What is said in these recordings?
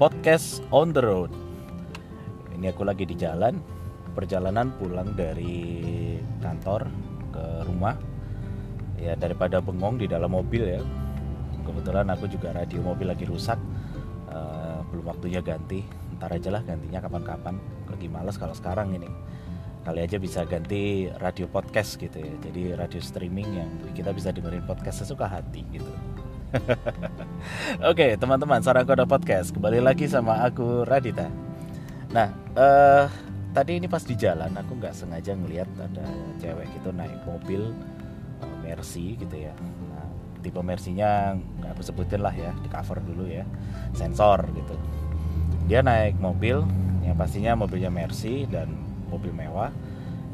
podcast on the road. Ini aku lagi di jalan, perjalanan pulang dari kantor ke rumah. Ya daripada bengong di dalam mobil ya. Kebetulan aku juga radio mobil lagi rusak, uh, belum waktunya ganti. Ntar aja lah gantinya kapan-kapan. Lagi males kalau sekarang ini. Kali aja bisa ganti radio podcast gitu ya. Jadi radio streaming yang kita bisa dengerin podcast sesuka hati gitu. Oke, teman-teman, Sarang Kode Podcast kembali lagi sama aku Radita. Nah, uh, tadi ini pas di jalan aku nggak sengaja ngelihat ada cewek gitu naik mobil uh, Mercy gitu ya. Nah, tipe Mercy-nya nggak aku sebutin lah ya, di cover dulu ya, sensor gitu. Dia naik mobil yang pastinya mobilnya Mercy dan mobil mewah.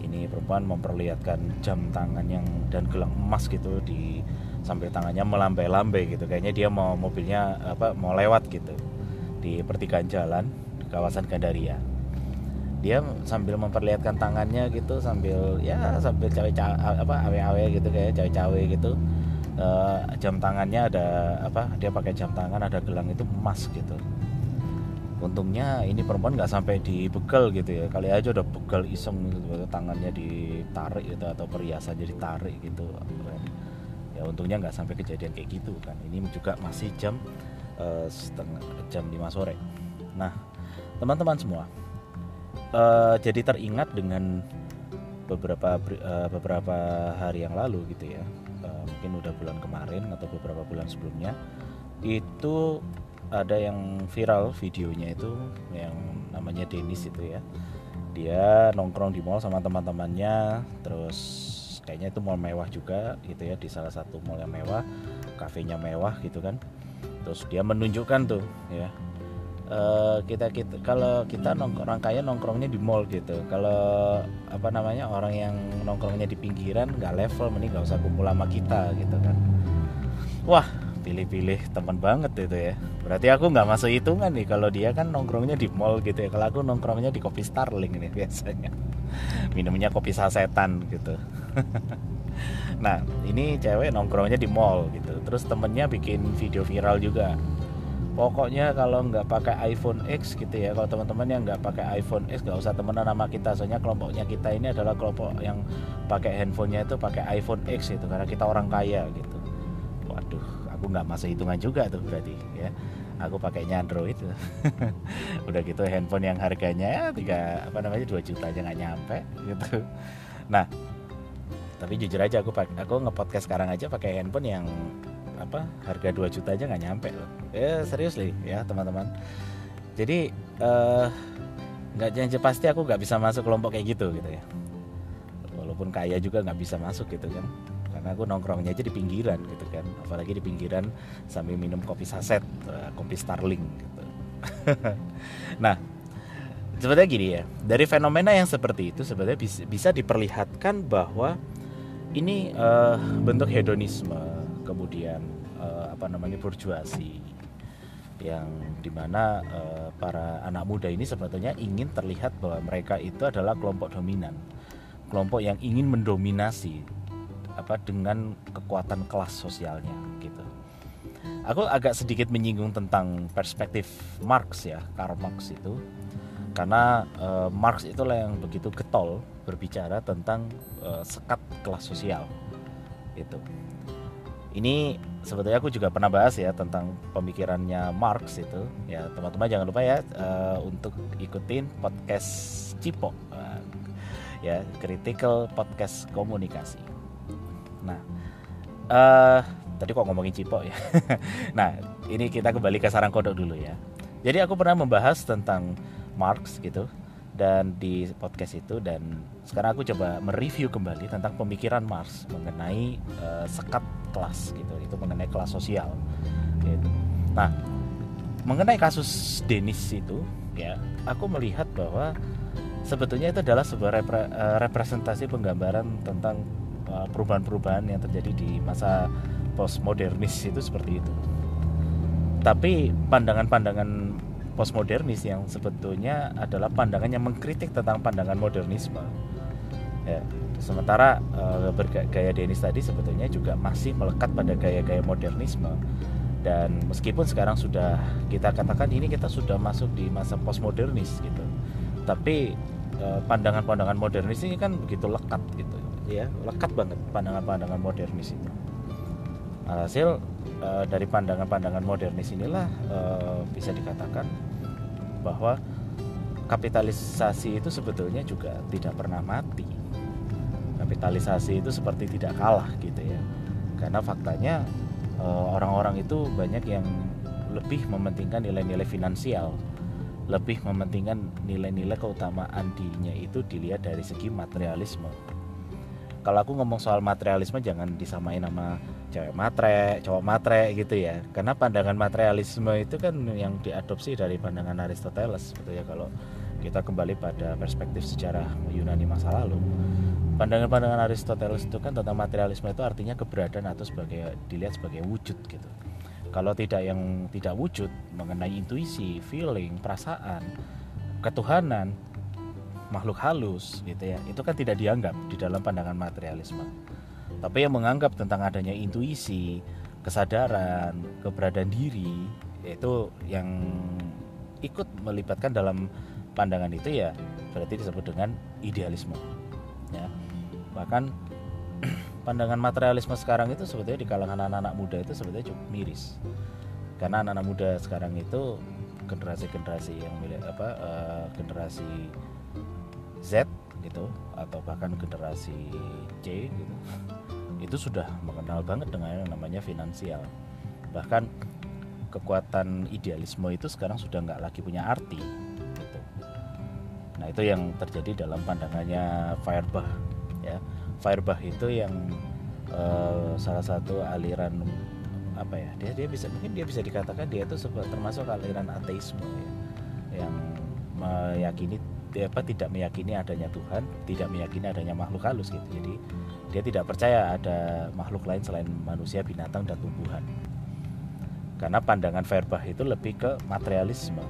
Ini perempuan memperlihatkan jam tangan yang dan gelang emas gitu di sambil tangannya melambai-lambai gitu. Kayaknya dia mau mobilnya apa mau lewat gitu. Di pertigaan jalan di kawasan Gandaria. Dia sambil memperlihatkan tangannya gitu sambil ya sambil cawe apa awe-awe gitu kayak cawe-cawe gitu. Uh, jam tangannya ada apa dia pakai jam tangan ada gelang itu emas gitu. Untungnya ini perempuan nggak sampai dibegal gitu ya. Kali aja udah begal iseng gitu tangannya ditarik gitu atau perhiasannya ditarik gitu ya untungnya nggak sampai kejadian kayak gitu kan. Ini juga masih jam uh, setengah jam 5 sore. Nah teman-teman semua uh, jadi teringat dengan beberapa uh, beberapa hari yang lalu gitu ya uh, mungkin udah bulan kemarin atau beberapa bulan sebelumnya itu ada yang viral videonya itu yang namanya Denis itu ya. Dia nongkrong di mall sama teman-temannya terus kayaknya itu mall mewah juga gitu ya di salah satu mall yang mewah kafenya mewah gitu kan. Terus dia menunjukkan tuh ya. Uh, kita kita kalau kita nongkrong kaya nongkrongnya di mall gitu. Kalau apa namanya orang yang nongkrongnya di pinggiran nggak level mending nggak usah kumpul sama kita gitu kan. Wah pilih-pilih teman banget itu ya. Berarti aku nggak masuk hitungan nih kalau dia kan nongkrongnya di mall gitu ya. Kalau aku nongkrongnya di kopi Starling nih biasanya. Minumnya kopi sasetan gitu nah ini cewek nongkrongnya di mall gitu. Terus temennya bikin video viral juga. Pokoknya kalau nggak pakai iPhone X gitu ya kalau teman-teman yang nggak pakai iPhone X nggak usah temenan sama kita. Soalnya kelompoknya kita ini adalah kelompok yang pakai handphonenya itu pakai iPhone X itu karena kita orang kaya gitu. Waduh aku nggak masuk hitungan juga tuh berarti ya. Aku pakainya Android udah gitu handphone yang harganya tiga apa namanya dua juta aja nggak nyampe gitu. Nah tapi jujur aja aku aku ngepodcast sekarang aja pakai handphone yang apa harga 2 juta aja nggak nyampe loh. Ya serius nih ya teman-teman. Jadi uh, nggak janji pasti aku nggak bisa masuk kelompok kayak gitu gitu ya. Walaupun kaya juga nggak bisa masuk gitu kan. Karena aku nongkrongnya aja di pinggiran gitu kan. Apalagi di pinggiran sambil minum kopi saset uh, kopi Starling gitu. Nah sebenarnya gini ya. Dari fenomena yang seperti itu sebenarnya bisa diperlihatkan bahwa ini uh, bentuk hedonisme kemudian uh, apa namanya burjuasi yang di mana uh, para anak muda ini sebetulnya ingin terlihat bahwa mereka itu adalah kelompok dominan. Kelompok yang ingin mendominasi apa dengan kekuatan kelas sosialnya gitu. Aku agak sedikit menyinggung tentang perspektif Marx ya Karl Marx itu karena uh, Marx itulah yang begitu getol berbicara tentang uh, sekat kelas sosial itu ini sebetulnya aku juga pernah bahas ya tentang pemikirannya Marx itu. Ya teman-teman jangan lupa ya uh, untuk ikutin podcast Cipo uh, ya critical podcast komunikasi. Nah uh, tadi kok ngomongin Cipo ya? Nah ini kita kembali ke sarang kodok dulu ya. Jadi aku pernah membahas tentang Marx gitu dan di podcast itu dan sekarang aku coba mereview kembali tentang pemikiran Marx mengenai uh, sekat kelas gitu itu mengenai kelas sosial gitu. Nah mengenai kasus Denis itu ya aku melihat bahwa sebetulnya itu adalah sebuah repre, uh, representasi penggambaran tentang uh, perubahan-perubahan yang terjadi di masa postmodernis itu seperti itu. Tapi pandangan-pandangan postmodernis yang sebetulnya adalah pandangan yang mengkritik tentang pandangan modernisme. Ya, sementara uh, bergaya Denis tadi sebetulnya juga masih melekat pada gaya-gaya modernisme. Dan meskipun sekarang sudah kita katakan ini kita sudah masuk di masa postmodernis gitu. Tapi eh, pandangan-pandangan modernis ini kan begitu lekat gitu. Ya lekat banget pandangan-pandangan modernis itu. Hasil eh, dari pandangan-pandangan modernis inilah bisa dikatakan bahwa kapitalisasi itu sebetulnya juga tidak pernah mati. Kapitalisasi itu seperti tidak kalah gitu ya. Karena faktanya Eh, orang-orang itu banyak yang lebih mementingkan nilai-nilai finansial lebih mementingkan nilai-nilai keutamaan dirinya itu dilihat dari segi materialisme. Kalau aku ngomong soal materialisme jangan disamain sama cewek matre, cowok matre gitu ya karena pandangan materialisme itu kan yang diadopsi dari pandangan Aristoteles gitu ya kalau kita kembali pada perspektif sejarah Yunani masa lalu pandangan-pandangan Aristoteles itu kan tentang materialisme itu artinya keberadaan atau sebagai dilihat sebagai wujud gitu. Kalau tidak yang tidak wujud mengenai intuisi, feeling, perasaan, ketuhanan, makhluk halus gitu ya, itu kan tidak dianggap di dalam pandangan materialisme. Tapi yang menganggap tentang adanya intuisi, kesadaran, keberadaan diri itu yang ikut melibatkan dalam pandangan itu ya berarti disebut dengan idealisme ya. Bahkan pandangan materialisme sekarang itu sebetulnya di kalangan anak-anak muda itu sebetulnya cukup miris. Karena anak-anak muda sekarang itu generasi-generasi yang milik apa uh, generasi Z gitu atau bahkan generasi C gitu itu sudah mengenal banget dengan yang namanya finansial bahkan kekuatan idealisme itu sekarang sudah nggak lagi punya arti gitu. nah itu yang terjadi dalam pandangannya Feuerbach ya Feuerbach itu yang uh, salah satu aliran apa ya dia dia bisa mungkin dia bisa dikatakan dia itu termasuk aliran ateisme ya, yang meyakini apa tidak meyakini adanya Tuhan tidak meyakini adanya makhluk halus gitu. Jadi dia tidak percaya ada makhluk lain selain manusia binatang dan tumbuhan. Karena pandangan Feuerbach itu lebih ke materialisme.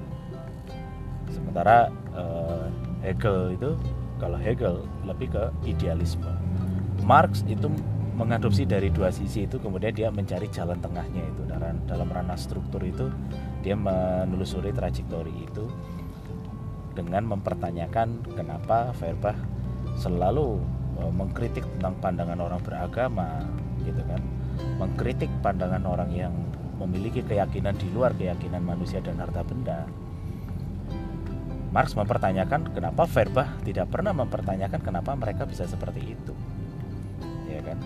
Sementara uh, Hegel itu kalau Hegel lebih ke idealisme. Marx itu mengadopsi dari dua sisi itu kemudian dia mencari jalan tengahnya itu. Dalam dalam ranah struktur itu dia menelusuri trajektori itu dengan mempertanyakan kenapa Feuerbach selalu e, mengkritik tentang pandangan orang beragama gitu kan. Mengkritik pandangan orang yang memiliki keyakinan di luar keyakinan manusia dan harta benda. Marx mempertanyakan kenapa Feuerbach tidak pernah mempertanyakan kenapa mereka bisa seperti itu. Ya kan?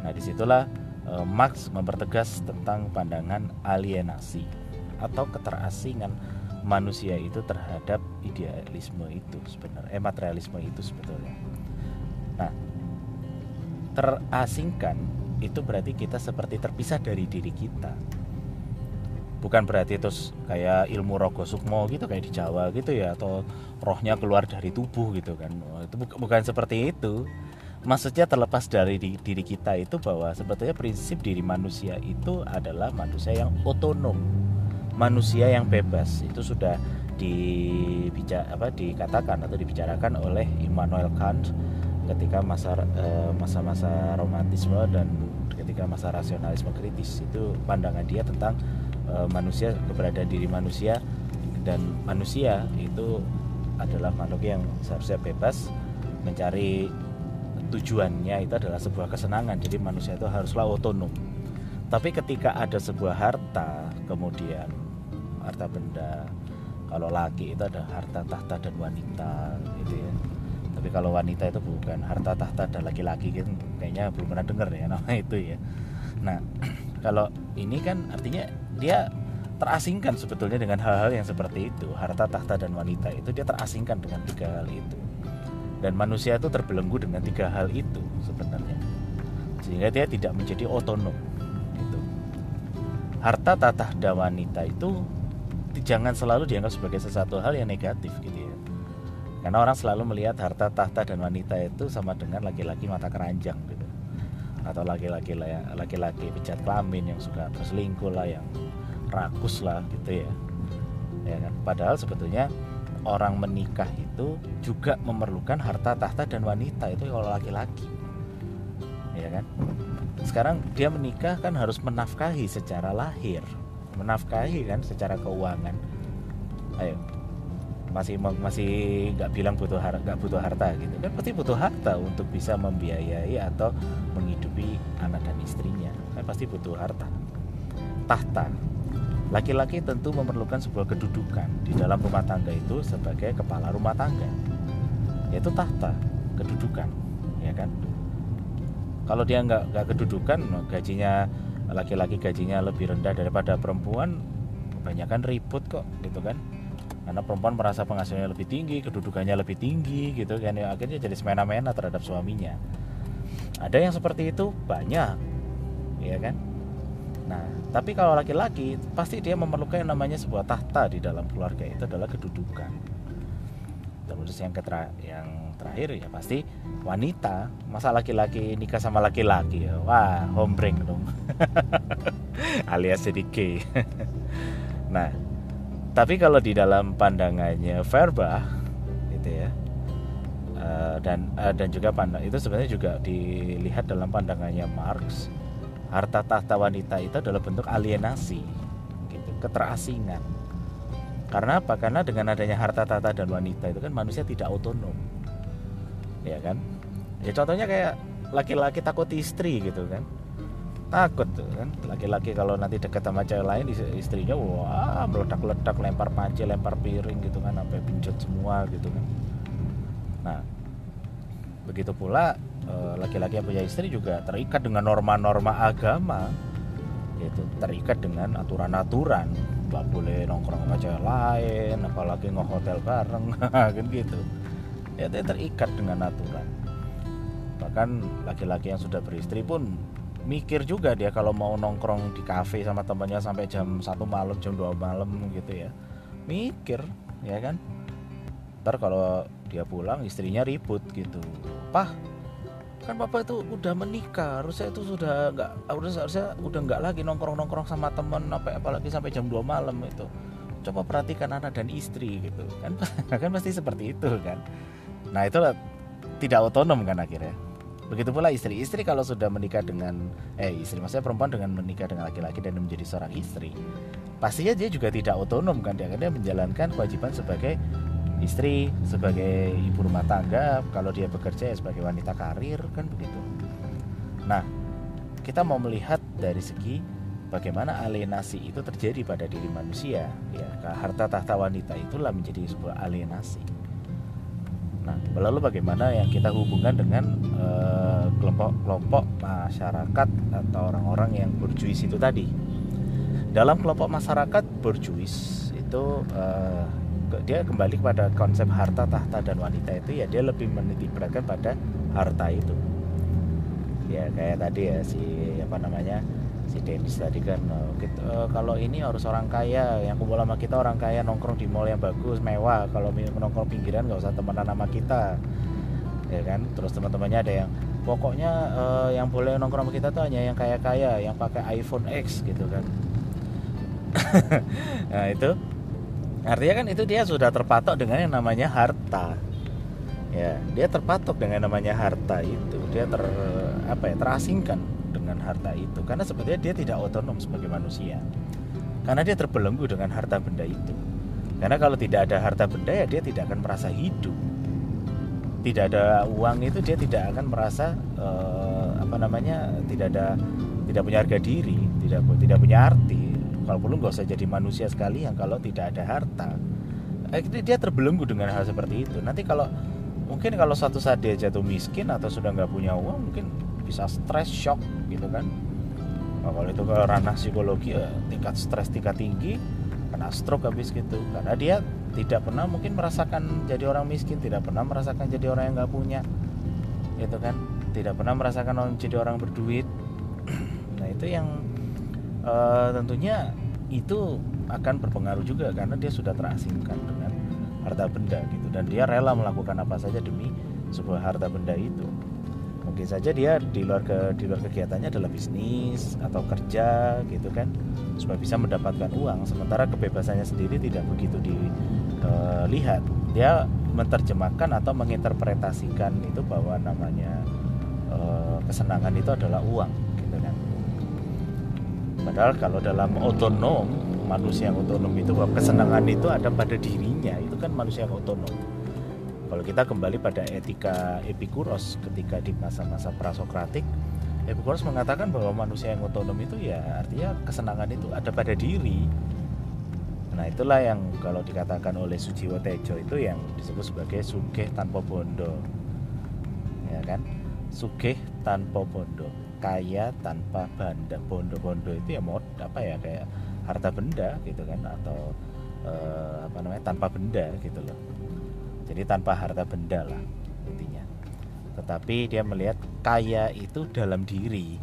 Nah di situlah eh, Marx mempertegas tentang pandangan alienasi atau keterasingan manusia itu terhadap idealisme itu sebenarnya eh, materialisme itu sebetulnya. Nah terasingkan itu berarti kita seperti terpisah dari diri kita. Bukan berarti terus kayak ilmu rogo sukmo gitu kayak di Jawa gitu ya atau rohnya keluar dari tubuh gitu kan. Oh, itu bukan seperti itu. Maksudnya terlepas dari diri kita itu bahwa sebetulnya prinsip diri manusia itu adalah manusia yang otonom manusia yang bebas. Itu sudah dibicara apa dikatakan atau dibicarakan oleh Immanuel Kant ketika masa eh, masa-masa romantisme dan ketika masa rasionalisme kritis. Itu pandangan dia tentang Eh, manusia keberadaan diri manusia dan manusia itu adalah makhluk yang seharusnya bebas mencari tujuannya itu adalah sebuah kesenangan. Jadi manusia itu haruslah otonom. Tapi ketika ada sebuah harta kemudian harta benda. Kalau laki itu ada harta tahta dan wanita gitu ya. Tapi kalau wanita itu bukan harta tahta dan laki-laki gitu kayaknya belum pernah dengar ya nama itu ya. Nah kalau ini kan artinya dia terasingkan sebetulnya dengan hal-hal yang seperti itu. Harta tahta dan wanita itu dia terasingkan dengan tiga hal itu. Dan manusia itu terbelenggu dengan tiga hal itu sebenarnya. Sehingga dia tidak menjadi otonom itu harta tahta dan wanita itu jangan selalu dianggap sebagai sesuatu hal yang negatif gitu ya. Karena orang selalu melihat harta tahta dan wanita itu sama dengan laki-laki mata keranjang gitu. Atau laki-laki ya laki-laki pecat kelamin yang suka berselingkuh lah yang rakus lah gitu ya. Ya kan? Padahal sebetulnya orang menikah itu juga memerlukan harta tahta dan wanita itu kalau laki-laki. Ya kan? Sekarang dia menikah kan harus menafkahi secara lahir menafkahi kan secara keuangan. Ayo. Masih masih nggak bilang butuh harta nggak butuh harta gitu. Kan pasti butuh harta untuk bisa membiayai atau menghidupi anak dan istrinya. Kan pasti butuh harta. Tahta. Laki-laki tentu memerlukan sebuah kedudukan di dalam rumah tangga itu sebagai kepala rumah tangga. Yaitu tahta kedudukan ya kan? Kalau dia nggak nggak kedudukan gajinya laki-laki gajinya lebih rendah daripada perempuan kebanyakan ribut kok gitu kan. Karena perempuan merasa penghasilannya lebih tinggi kedudukannya lebih tinggi gitu kan. Ya akhirnya jadi semena-mena terhadap suaminya. Ada yang seperti itu? Banyak ya kan? Nah tapi kalau laki-laki pasti dia memerlukan yang namanya sebuah tahta di dalam keluarga itu adalah kedudukan. Terus yang ketra yang terakhir ya pasti wanita. Masa laki-laki nikah sama laki-laki ya? Wah hombreng dong. Alias jadi gay. Nah tapi kalau di dalam pandangannya Verba gitu ya uh, dan uh, dan juga pandang itu sebenarnya juga dilihat dalam pandangannya Marx harta tahta wanita itu adalah bentuk alienasi gitu keterasingan. Karena apa? Karena dengan adanya harta tahta dan wanita itu kan manusia tidak otonom ya kan? Ya contohnya kayak laki-laki takut istri gitu kan? Takut tuh kan? Laki-laki kalau nanti dekat sama cewek lain istrinya wah meledak-ledak lempar panci lempar piring gitu kan sampai pinjot semua gitu kan? Nah begitu pula eh, laki-laki yang punya istri juga terikat dengan norma-norma agama yaitu terikat dengan aturan-aturan. Nggak boleh nongkrong sama cewek lain apalagi ngehotel bareng kan gitu ya dia terikat dengan aturan. Bahkan laki-laki yang sudah beristri pun mikir juga dia kalau mau nongkrong di kafe sama temannya sampai jam satu malam jam 2 malam gitu ya. Mikir ya kan? Ntar kalau dia pulang istrinya ribut gitu. Pah kan bapak itu udah menikah. Harusnya itu sudah nggak harus harusnya udah nggak lagi nongkrong nongkrong sama temen apa apalagi sampai jam 2 malam itu. Coba perhatikan anak dan istri gitu. Kan kan pasti seperti itu kan nah itulah tidak otonom kan akhirnya. Begitu pula istri. Istri kalau sudah menikah dengan eh istri maksudnya perempuan dengan menikah dengan laki-laki dan menjadi seorang istri, pastinya dia juga tidak otonom kan. Dia akhirnya menjalankan kewajiban sebagai istri, sebagai ibu rumah tangga, kalau dia bekerja ya sebagai wanita karir kan begitu. Nah, kita mau melihat dari segi bagaimana alienasi itu terjadi pada diri manusia ya. Harta tahta wanita itulah menjadi sebuah alienasi Nah, lalu bagaimana yang kita hubungkan dengan eh, kelompok-kelompok masyarakat atau orang-orang yang berjuis itu tadi? Dalam kelompok masyarakat berjuis itu uh, dia kembali kepada konsep harta, tahta dan wanita itu ya dia lebih menitik beratkan pada harta itu. Ya kayak tadi ya si apa namanya? Si Dennis tadi kan uh, kita, uh, kalau ini harus orang kaya. Yang kumpul sama kita orang kaya nongkrong di mall yang bagus mewah. Kalau nongkrong pinggiran nggak usah temenan sama kita. Ya kan? Terus teman-temannya ada yang pokoknya uh, yang boleh nongkrong sama kita tuh hanya yang kaya-kaya yang pakai iPhone X gitu kan. Nah itu. Artinya kan itu dia sudah terpatok dengan yang namanya harta. Ya dia terpatok dengan namanya harta itu. Dia ter apa ya terasingkan dengan harta itu. Karena sebetulnya dia tidak otonom sebagai manusia. Karena dia terbelenggu dengan harta benda itu. Karena kalau tidak ada harta benda ya dia tidak akan merasa hidup. Tidak ada uang itu dia tidak akan merasa uh, apa namanya tidak ada tidak punya harga diri tidak tidak punya arti. Kalau perlu nggak usah jadi manusia sekali yang kalau tidak ada harta. Eh, dia terbelenggu dengan hal seperti itu. Nanti kalau mungkin kalau suatu saat dia jatuh miskin atau sudah nggak punya uang mungkin bisa stres shock gitu kan. Nah, kalau itu ke ranah psikologi ya tingkat stres tingkat tinggi kena stroke habis gitu. Karena dia tidak pernah mungkin merasakan jadi orang miskin tidak pernah merasakan jadi orang yang nggak punya gitu kan. Tidak pernah merasakan jadi orang berduit. Nah itu yang uh, tentunya itu akan berpengaruh juga karena dia sudah terasingkan dengan harta benda gitu. Dan dia rela melakukan apa saja demi sebuah harta benda itu mungkin saja dia di luar ke di luar kegiatannya adalah bisnis atau kerja gitu kan supaya bisa mendapatkan uang. Sementara kebebasannya sendiri tidak begitu dilihat eh, dia menerjemahkan atau menginterpretasikan itu bahwa namanya uh, kesenangan itu adalah uang gitu kan. Padahal kalau dalam otonom manusia yang otonom itu bahwa kesenangan itu ada pada dirinya itu kan manusia yang otonom kalau kita kembali pada etika Epikuros ketika di masa-masa prasokratik Epikuros mengatakan bahwa manusia yang otonom itu ya artinya kesenangan itu ada pada diri. Nah itulah yang kalau dikatakan oleh Sujiwo Tejo itu yang disebut sebagai sugih tanpa bondo. Ya kan? Sugih tanpa bondo kaya tanpa banda. Bondo-bondo itu ya mod apa ya kayak harta benda gitu kan? Atau eh, apa namanya tanpa benda gitu loh jadi tanpa harta benda lah intinya. Tetapi dia melihat kaya itu dalam diri.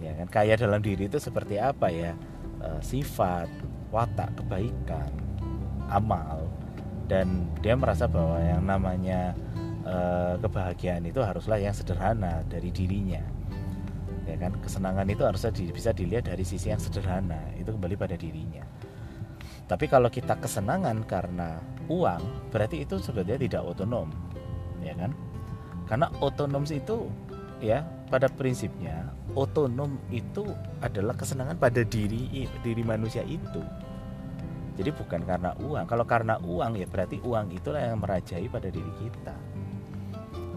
Ya kan kaya dalam diri itu seperti apa ya? E, sifat watak kebaikan amal. Dan dia merasa bahwa yang namanya e, kebahagiaan itu haruslah yang sederhana dari dirinya. Ya kan kesenangan itu harusnya di, bisa dilihat dari sisi yang sederhana. Itu kembali pada dirinya. Tapi kalau kita kesenangan karena uang berarti itu sebetulnya tidak otonom ya kan? Karena otonom itu ya pada prinsipnya otonom itu adalah kesenangan pada diri diri manusia itu. Jadi bukan karena uang. Kalau karena uang ya berarti uang itulah yang merajai pada diri kita.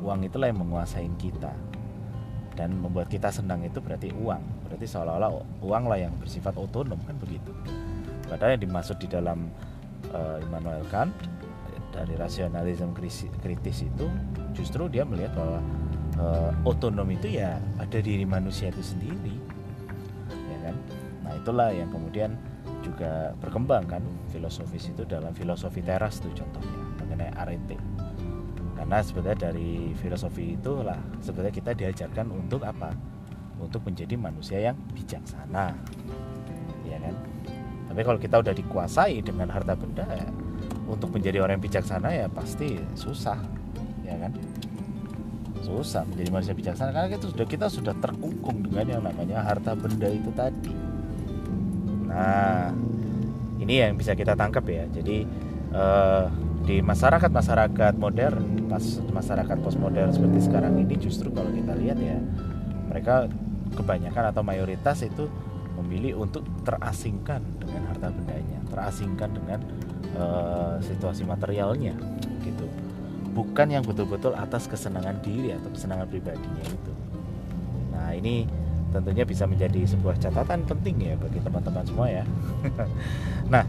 Uang itulah yang menguasai kita. Dan membuat kita senang itu berarti uang. Berarti seolah-olah uang lah yang bersifat otonom kan begitu? Padahal yang dimaksud di dalam uh, Immanuel Kant dari rasionalisme kritis itu justru dia melihat bahwa uh, otonom itu ya ada diri manusia itu sendiri ya kan? Nah itulah yang kemudian juga berkembang kan filosofis itu dalam filosofi teras itu contohnya mengenai arete karena sebetulnya dari filosofi itulah sebetulnya kita diajarkan untuk apa? Untuk menjadi manusia yang bijaksana ya kan tapi kalau kita udah dikuasai dengan harta benda ya, untuk menjadi orang yang bijaksana ya pasti susah ya kan? Susah menjadi manusia bijaksana karena kita sudah kita sudah terkungkung dengan yang namanya harta benda itu tadi. Nah ini yang bisa kita tangkap ya. Jadi eh, di masyarakat masyarakat modern pas masyarakat postmodern seperti sekarang ini justru kalau kita lihat ya mereka kebanyakan atau mayoritas itu memilih untuk terasingkan dengan harta bendanya terasingkan dengan uh, situasi materialnya gitu bukan yang betul-betul atas kesenangan diri atau kesenangan pribadinya itu. Nah, ini tentunya bisa menjadi sebuah catatan penting ya bagi teman-teman semua ya. nah,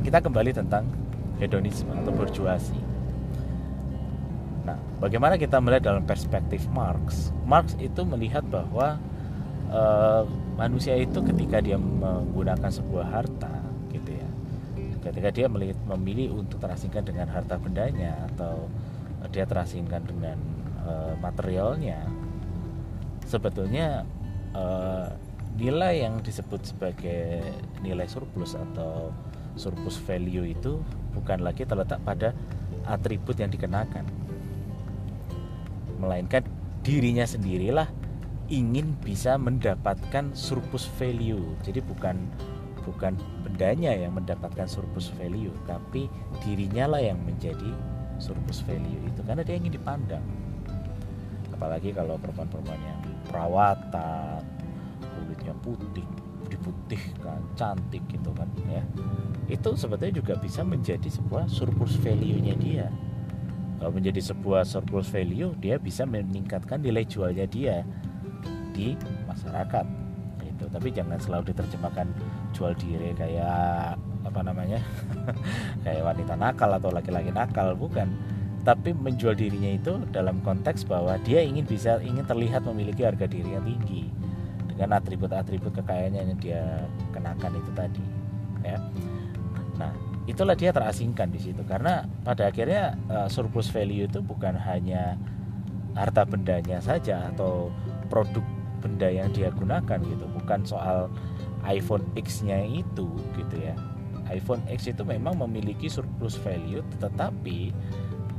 kita kembali tentang hedonisme atau berjuasi. Nah, bagaimana kita melihat dalam perspektif Marx? Marx itu melihat bahwa uh, manusia itu ketika dia menggunakan sebuah harta ketika dia memilih untuk terasingkan dengan harta bendanya atau dia terasingkan dengan uh, materialnya sebetulnya uh, nilai yang disebut sebagai nilai surplus atau surplus value itu bukan lagi terletak pada atribut yang dikenakan melainkan dirinya sendirilah ingin bisa mendapatkan surplus value. Jadi bukan bukan bendanya yang mendapatkan surplus value tapi dirinya lah yang menjadi surplus value itu karena dia ingin dipandang. Apalagi kalau perempuan-perempuan yang perawatan kulitnya putih diputihkan cantik gitu kan ya. Itu sebetulnya juga bisa menjadi sebuah surplus value-nya dia. Kalau menjadi sebuah surplus value dia bisa meningkatkan nilai jualnya dia di masyarakat itu tapi jangan selalu diterjemahkan jual diri kayak apa namanya kayak wanita nakal atau laki-laki nakal bukan. Tapi menjual dirinya itu dalam konteks bahwa dia ingin bisa ingin terlihat memiliki harga diri yang tinggi dengan atribut-atribut kekayaannya yang dia kenakan itu tadi ya. Nah itulah dia terasingkan di situ. Karena pada akhirnya uh, surplus value itu bukan hanya harta bendanya saja atau produk benda yang dia gunakan gitu bukan soal iPhone X-nya itu gitu ya. iPhone X itu memang memiliki surplus value tetapi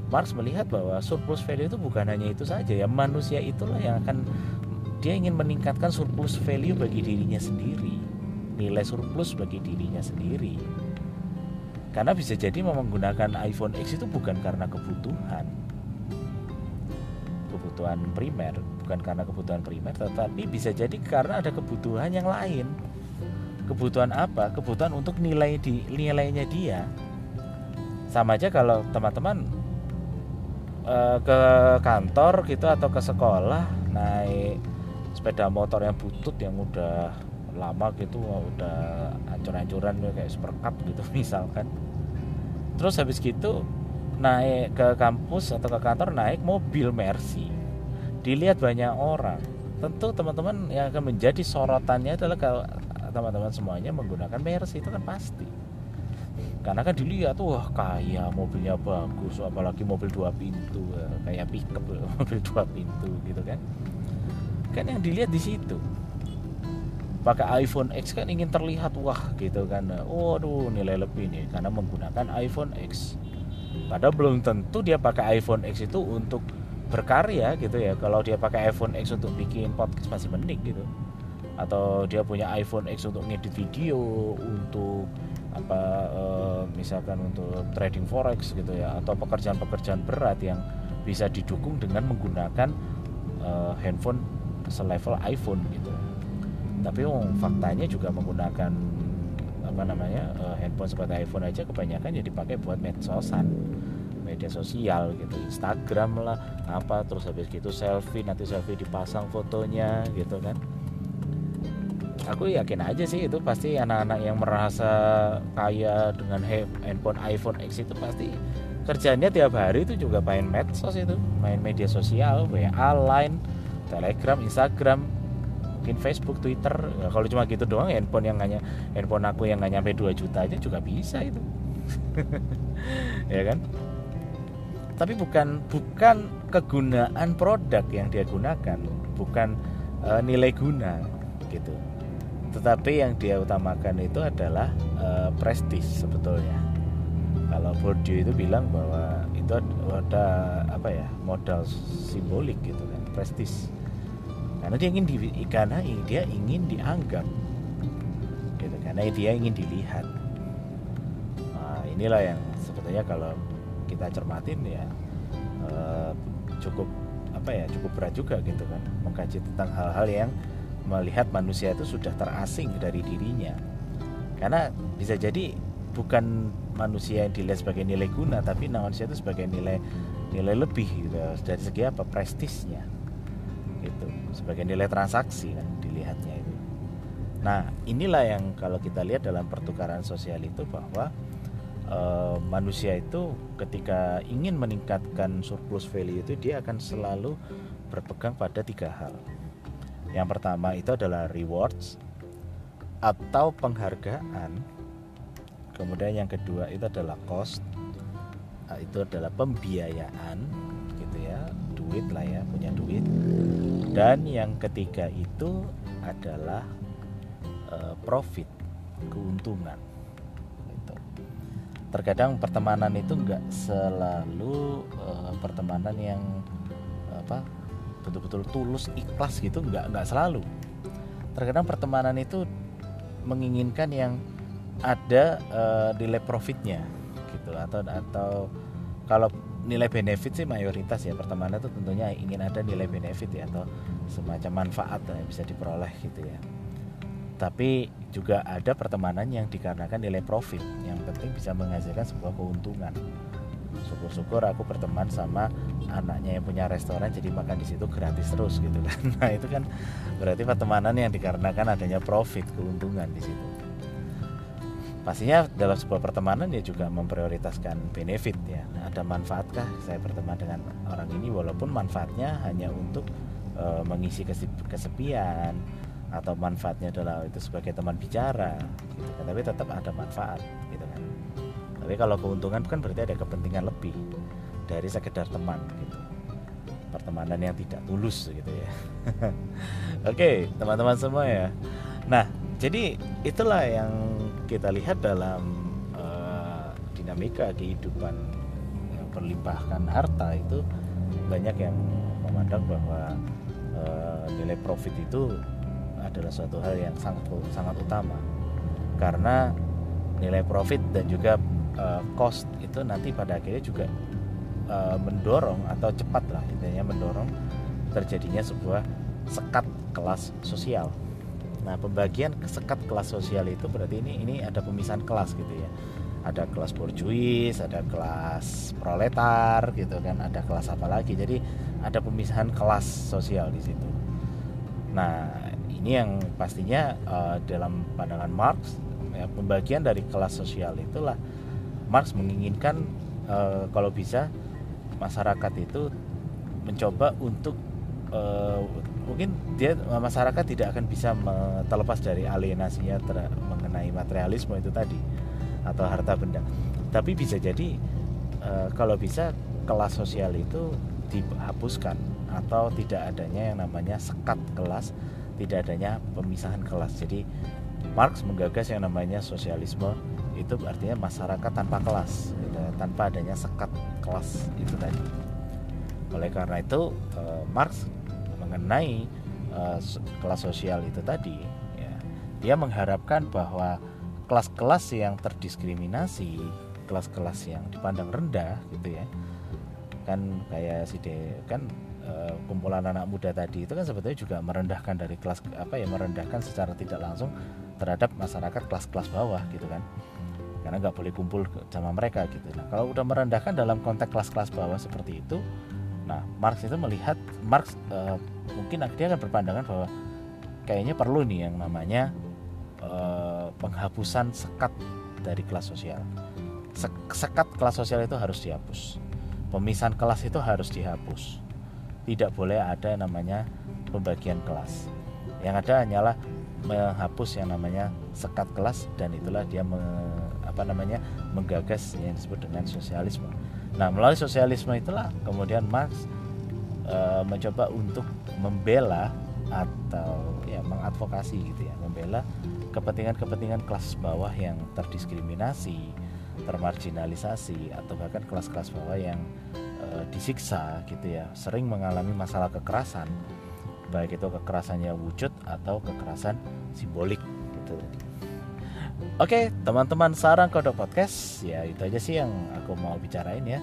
Marx melihat bahwa surplus value itu bukan hanya itu saja ya manusia itulah yang akan dia ingin meningkatkan surplus value bagi dirinya sendiri nilai surplus bagi dirinya sendiri. Karena bisa jadi menggunakan iPhone X itu bukan karena kebutuhan kebutuhan primer bukan karena kebutuhan primer tetapi bisa jadi karena ada kebutuhan yang lain. Kebutuhan apa? Kebutuhan untuk nilai di nilainya dia. Sama aja kalau teman-teman uh, ke kantor gitu atau ke sekolah naik sepeda motor yang butut yang udah lama gitu udah ancur-ancuran kayak super cup gitu misalkan. Terus habis gitu naik ke kampus atau ke kantor naik mobil Mercy dilihat banyak orang. Tentu teman-teman yang akan menjadi sorotannya adalah kalau teman-teman semuanya menggunakan Mercy itu kan pasti. Karena kan dilihat wah kaya mobilnya bagus apalagi mobil dua pintu kayak pickup mobil dua pintu gitu kan. Kan yang dilihat di situ. Pakai iPhone X kan ingin terlihat wah gitu kan. Waduh nilai lebih nih karena menggunakan iPhone X. Padahal belum tentu dia pakai iPhone X itu untuk berkarya gitu ya. Kalau dia pakai iPhone X untuk bikin podcast masih mending gitu. Atau dia punya iPhone X untuk ngedit video untuk apa e, misalkan untuk trading forex gitu ya. Atau pekerjaan-pekerjaan berat yang bisa didukung dengan menggunakan e, handphone selevel iPhone gitu. Tapi oh, faktanya juga menggunakan apa namanya e, handphone seperti iPhone aja kebanyakan ya dipakai buat medsosan media sosial gitu Instagram lah apa terus habis gitu selfie nanti selfie dipasang fotonya gitu kan. Aku yakin aja sih itu pasti anak-anak yang merasa kaya dengan handphone iPhone X itu pasti kerjanya tiap hari itu juga main medsos itu main media sosial WA Line Telegram Instagram mungkin Facebook Twitter. Ya, kalau cuma gitu doang handphone yang hanya handphone aku yang nggak nyampe 2 juta aja juga bisa itu. Ya kan tapi bukan bukan kegunaan produk yang dia gunakan bukan e, nilai guna gitu. Tetapi yang dia utamakan itu adalah e, prestis sebetulnya. Kalau Bourdieu itu bilang bahwa itu ada apa ya modal simbolik gitu kan prestis. Karena dia ingin di, karena dia ingin dianggap gitu. Karena dia ingin dilihat. Nah, inilah yang sebetulnya kalau kita cermatin ya uh, cukup apa ya cukup berat juga gitu kan mengkaji tentang hal-hal yang melihat manusia itu sudah terasing dari dirinya. Karena bisa jadi bukan manusia yang dilihat sebagai nilai guna tapi manusia itu sebagai nilai nilai lebih gitu dari segi apa prestisnya gitu sebagai nilai transaksi kan dilihatnya itu. Nah inilah yang kalau kita lihat dalam pertukaran sosial itu bahwa uh, manusia itu ketika ingin meningkatkan surplus value itu dia akan selalu berpegang pada tiga hal. Yang pertama itu adalah rewards atau penghargaan. Kemudian yang kedua itu adalah cost. Nah, itu adalah pembiayaan gitu ya, duit lah ya, punya duit. Dan yang ketiga itu adalah uh, profit, keuntungan terkadang pertemanan itu nggak selalu uh, pertemanan yang apa betul-betul tulus ikhlas gitu nggak nggak selalu. Terkadang pertemanan itu menginginkan yang ada uh, nilai profitnya gitu. Atau atau kalau nilai benefit sih mayoritas ya pertemanan itu tentunya ingin ada nilai benefit ya atau semacam manfaat yang bisa diperoleh gitu ya tapi juga ada pertemanan yang dikarenakan nilai profit. Yang penting bisa menghasilkan sebuah keuntungan. Syukur-syukur aku berteman sama anaknya yang punya restoran jadi makan di situ gratis terus gitu kan. Nah itu kan berarti pertemanan yang dikarenakan adanya profit keuntungan di situ. Pastinya dalam sebuah pertemanan ya juga memprioritaskan benefit ya. Nah, ada manfaatkah saya berteman dengan orang ini? Walaupun manfaatnya hanya untuk e, mengisi kesepian atau manfaatnya adalah itu sebagai teman bicara gitu kan. Tapi tetap ada manfaat gitu kan. Tapi kalau keuntungan kan berarti ada kepentingan lebih dari sekedar teman gitu. Pertemanan yang tidak tulus gitu ya. Oke teman-teman semua ya. Nah jadi itulah yang kita lihat dalam uh, dinamika kehidupan yang berlimpahkan harta itu banyak yang memandang bahwa uh, nilai profit itu adalah suatu hal yang sangat sangat utama karena nilai profit dan juga uh, cost itu nanti pada akhirnya juga uh, mendorong atau cepat lah intinya mendorong terjadinya sebuah sekat kelas sosial. Nah, pembagian sekat kelas sosial itu berarti ini ini ada pemisahan kelas gitu ya. Ada kelas borjuis, ada kelas proletar gitu kan, ada kelas apa lagi. Jadi ada pemisahan kelas sosial di situ. Nah, ini yang pastinya uh, dalam pandangan Marx ya, pembagian dari kelas sosial itulah Marx menginginkan uh, kalau bisa masyarakat itu mencoba untuk uh, mungkin dia masyarakat tidak akan bisa terlepas dari alienasinya ter, mengenai materialisme itu tadi atau harta benda. Tapi bisa jadi uh, kalau bisa kelas sosial itu dihapuskan atau tidak adanya yang namanya sekat kelas, tidak adanya pemisahan kelas. Jadi Marx menggagas yang namanya sosialisme itu artinya masyarakat tanpa kelas, gitu, tanpa adanya sekat kelas itu tadi. Oleh karena itu uh, Marx mengenai uh, kelas sosial itu tadi ya, dia mengharapkan bahwa kelas-kelas yang terdiskriminasi kelas-kelas yang dipandang rendah gitu ya kan kayak si de kan uh, kumpulan anak muda tadi itu kan sebetulnya juga merendahkan dari kelas apa ya merendahkan secara tidak langsung terhadap masyarakat kelas-kelas bawah gitu kan karena nggak boleh kumpul sama mereka gitu nah kalau udah merendahkan dalam konteks kelas-kelas bawah seperti itu nah Marx itu melihat Marx uh, mungkin dia akan berpandangan bahwa kayaknya perlu nih yang namanya uh, penghapusan sekat dari kelas sosial. Sekat kelas sosial itu harus dihapus. Pemisahan kelas itu harus dihapus. Tidak boleh ada yang namanya pembagian kelas. Yang ada hanyalah menghapus yang namanya sekat kelas dan itulah dia me, apa namanya menggagas yang disebut dengan sosialisme. Nah, melalui sosialisme itulah kemudian Marx e, mencoba untuk membela atau ya mengadvokasi gitu ya membela kepentingan-kepentingan kelas bawah yang terdiskriminasi, termarginalisasi atau bahkan kelas-kelas bawah yang e, disiksa gitu ya, sering mengalami masalah kekerasan, baik itu kekerasannya wujud atau kekerasan simbolik gitu. Oke, teman-teman sarang kodok podcast ya itu aja sih yang aku mau bicarain ya.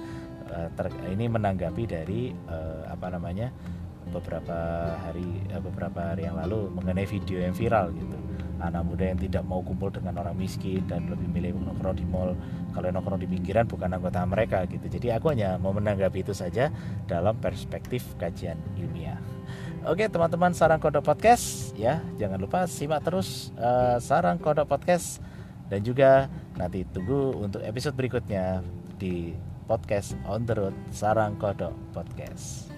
Eh, ter, ini menanggapi dari uh, apa namanya beberapa hari beberapa hari yang lalu mengenai video yang viral gitu anak muda yang tidak mau kumpul dengan orang miskin dan lebih milih nongkrong di mall. Kalau nongkrong di pinggiran bukan anggota mereka gitu. Jadi aku hanya mau menanggapi itu saja dalam perspektif kajian ilmiah. Oke teman-teman Sarang Kodok Podcast ya jangan lupa simak terus uh, Sarang Kodok Podcast. Dan juga nanti tunggu untuk episode berikutnya di podcast on the road Sarang Kodok Podcast.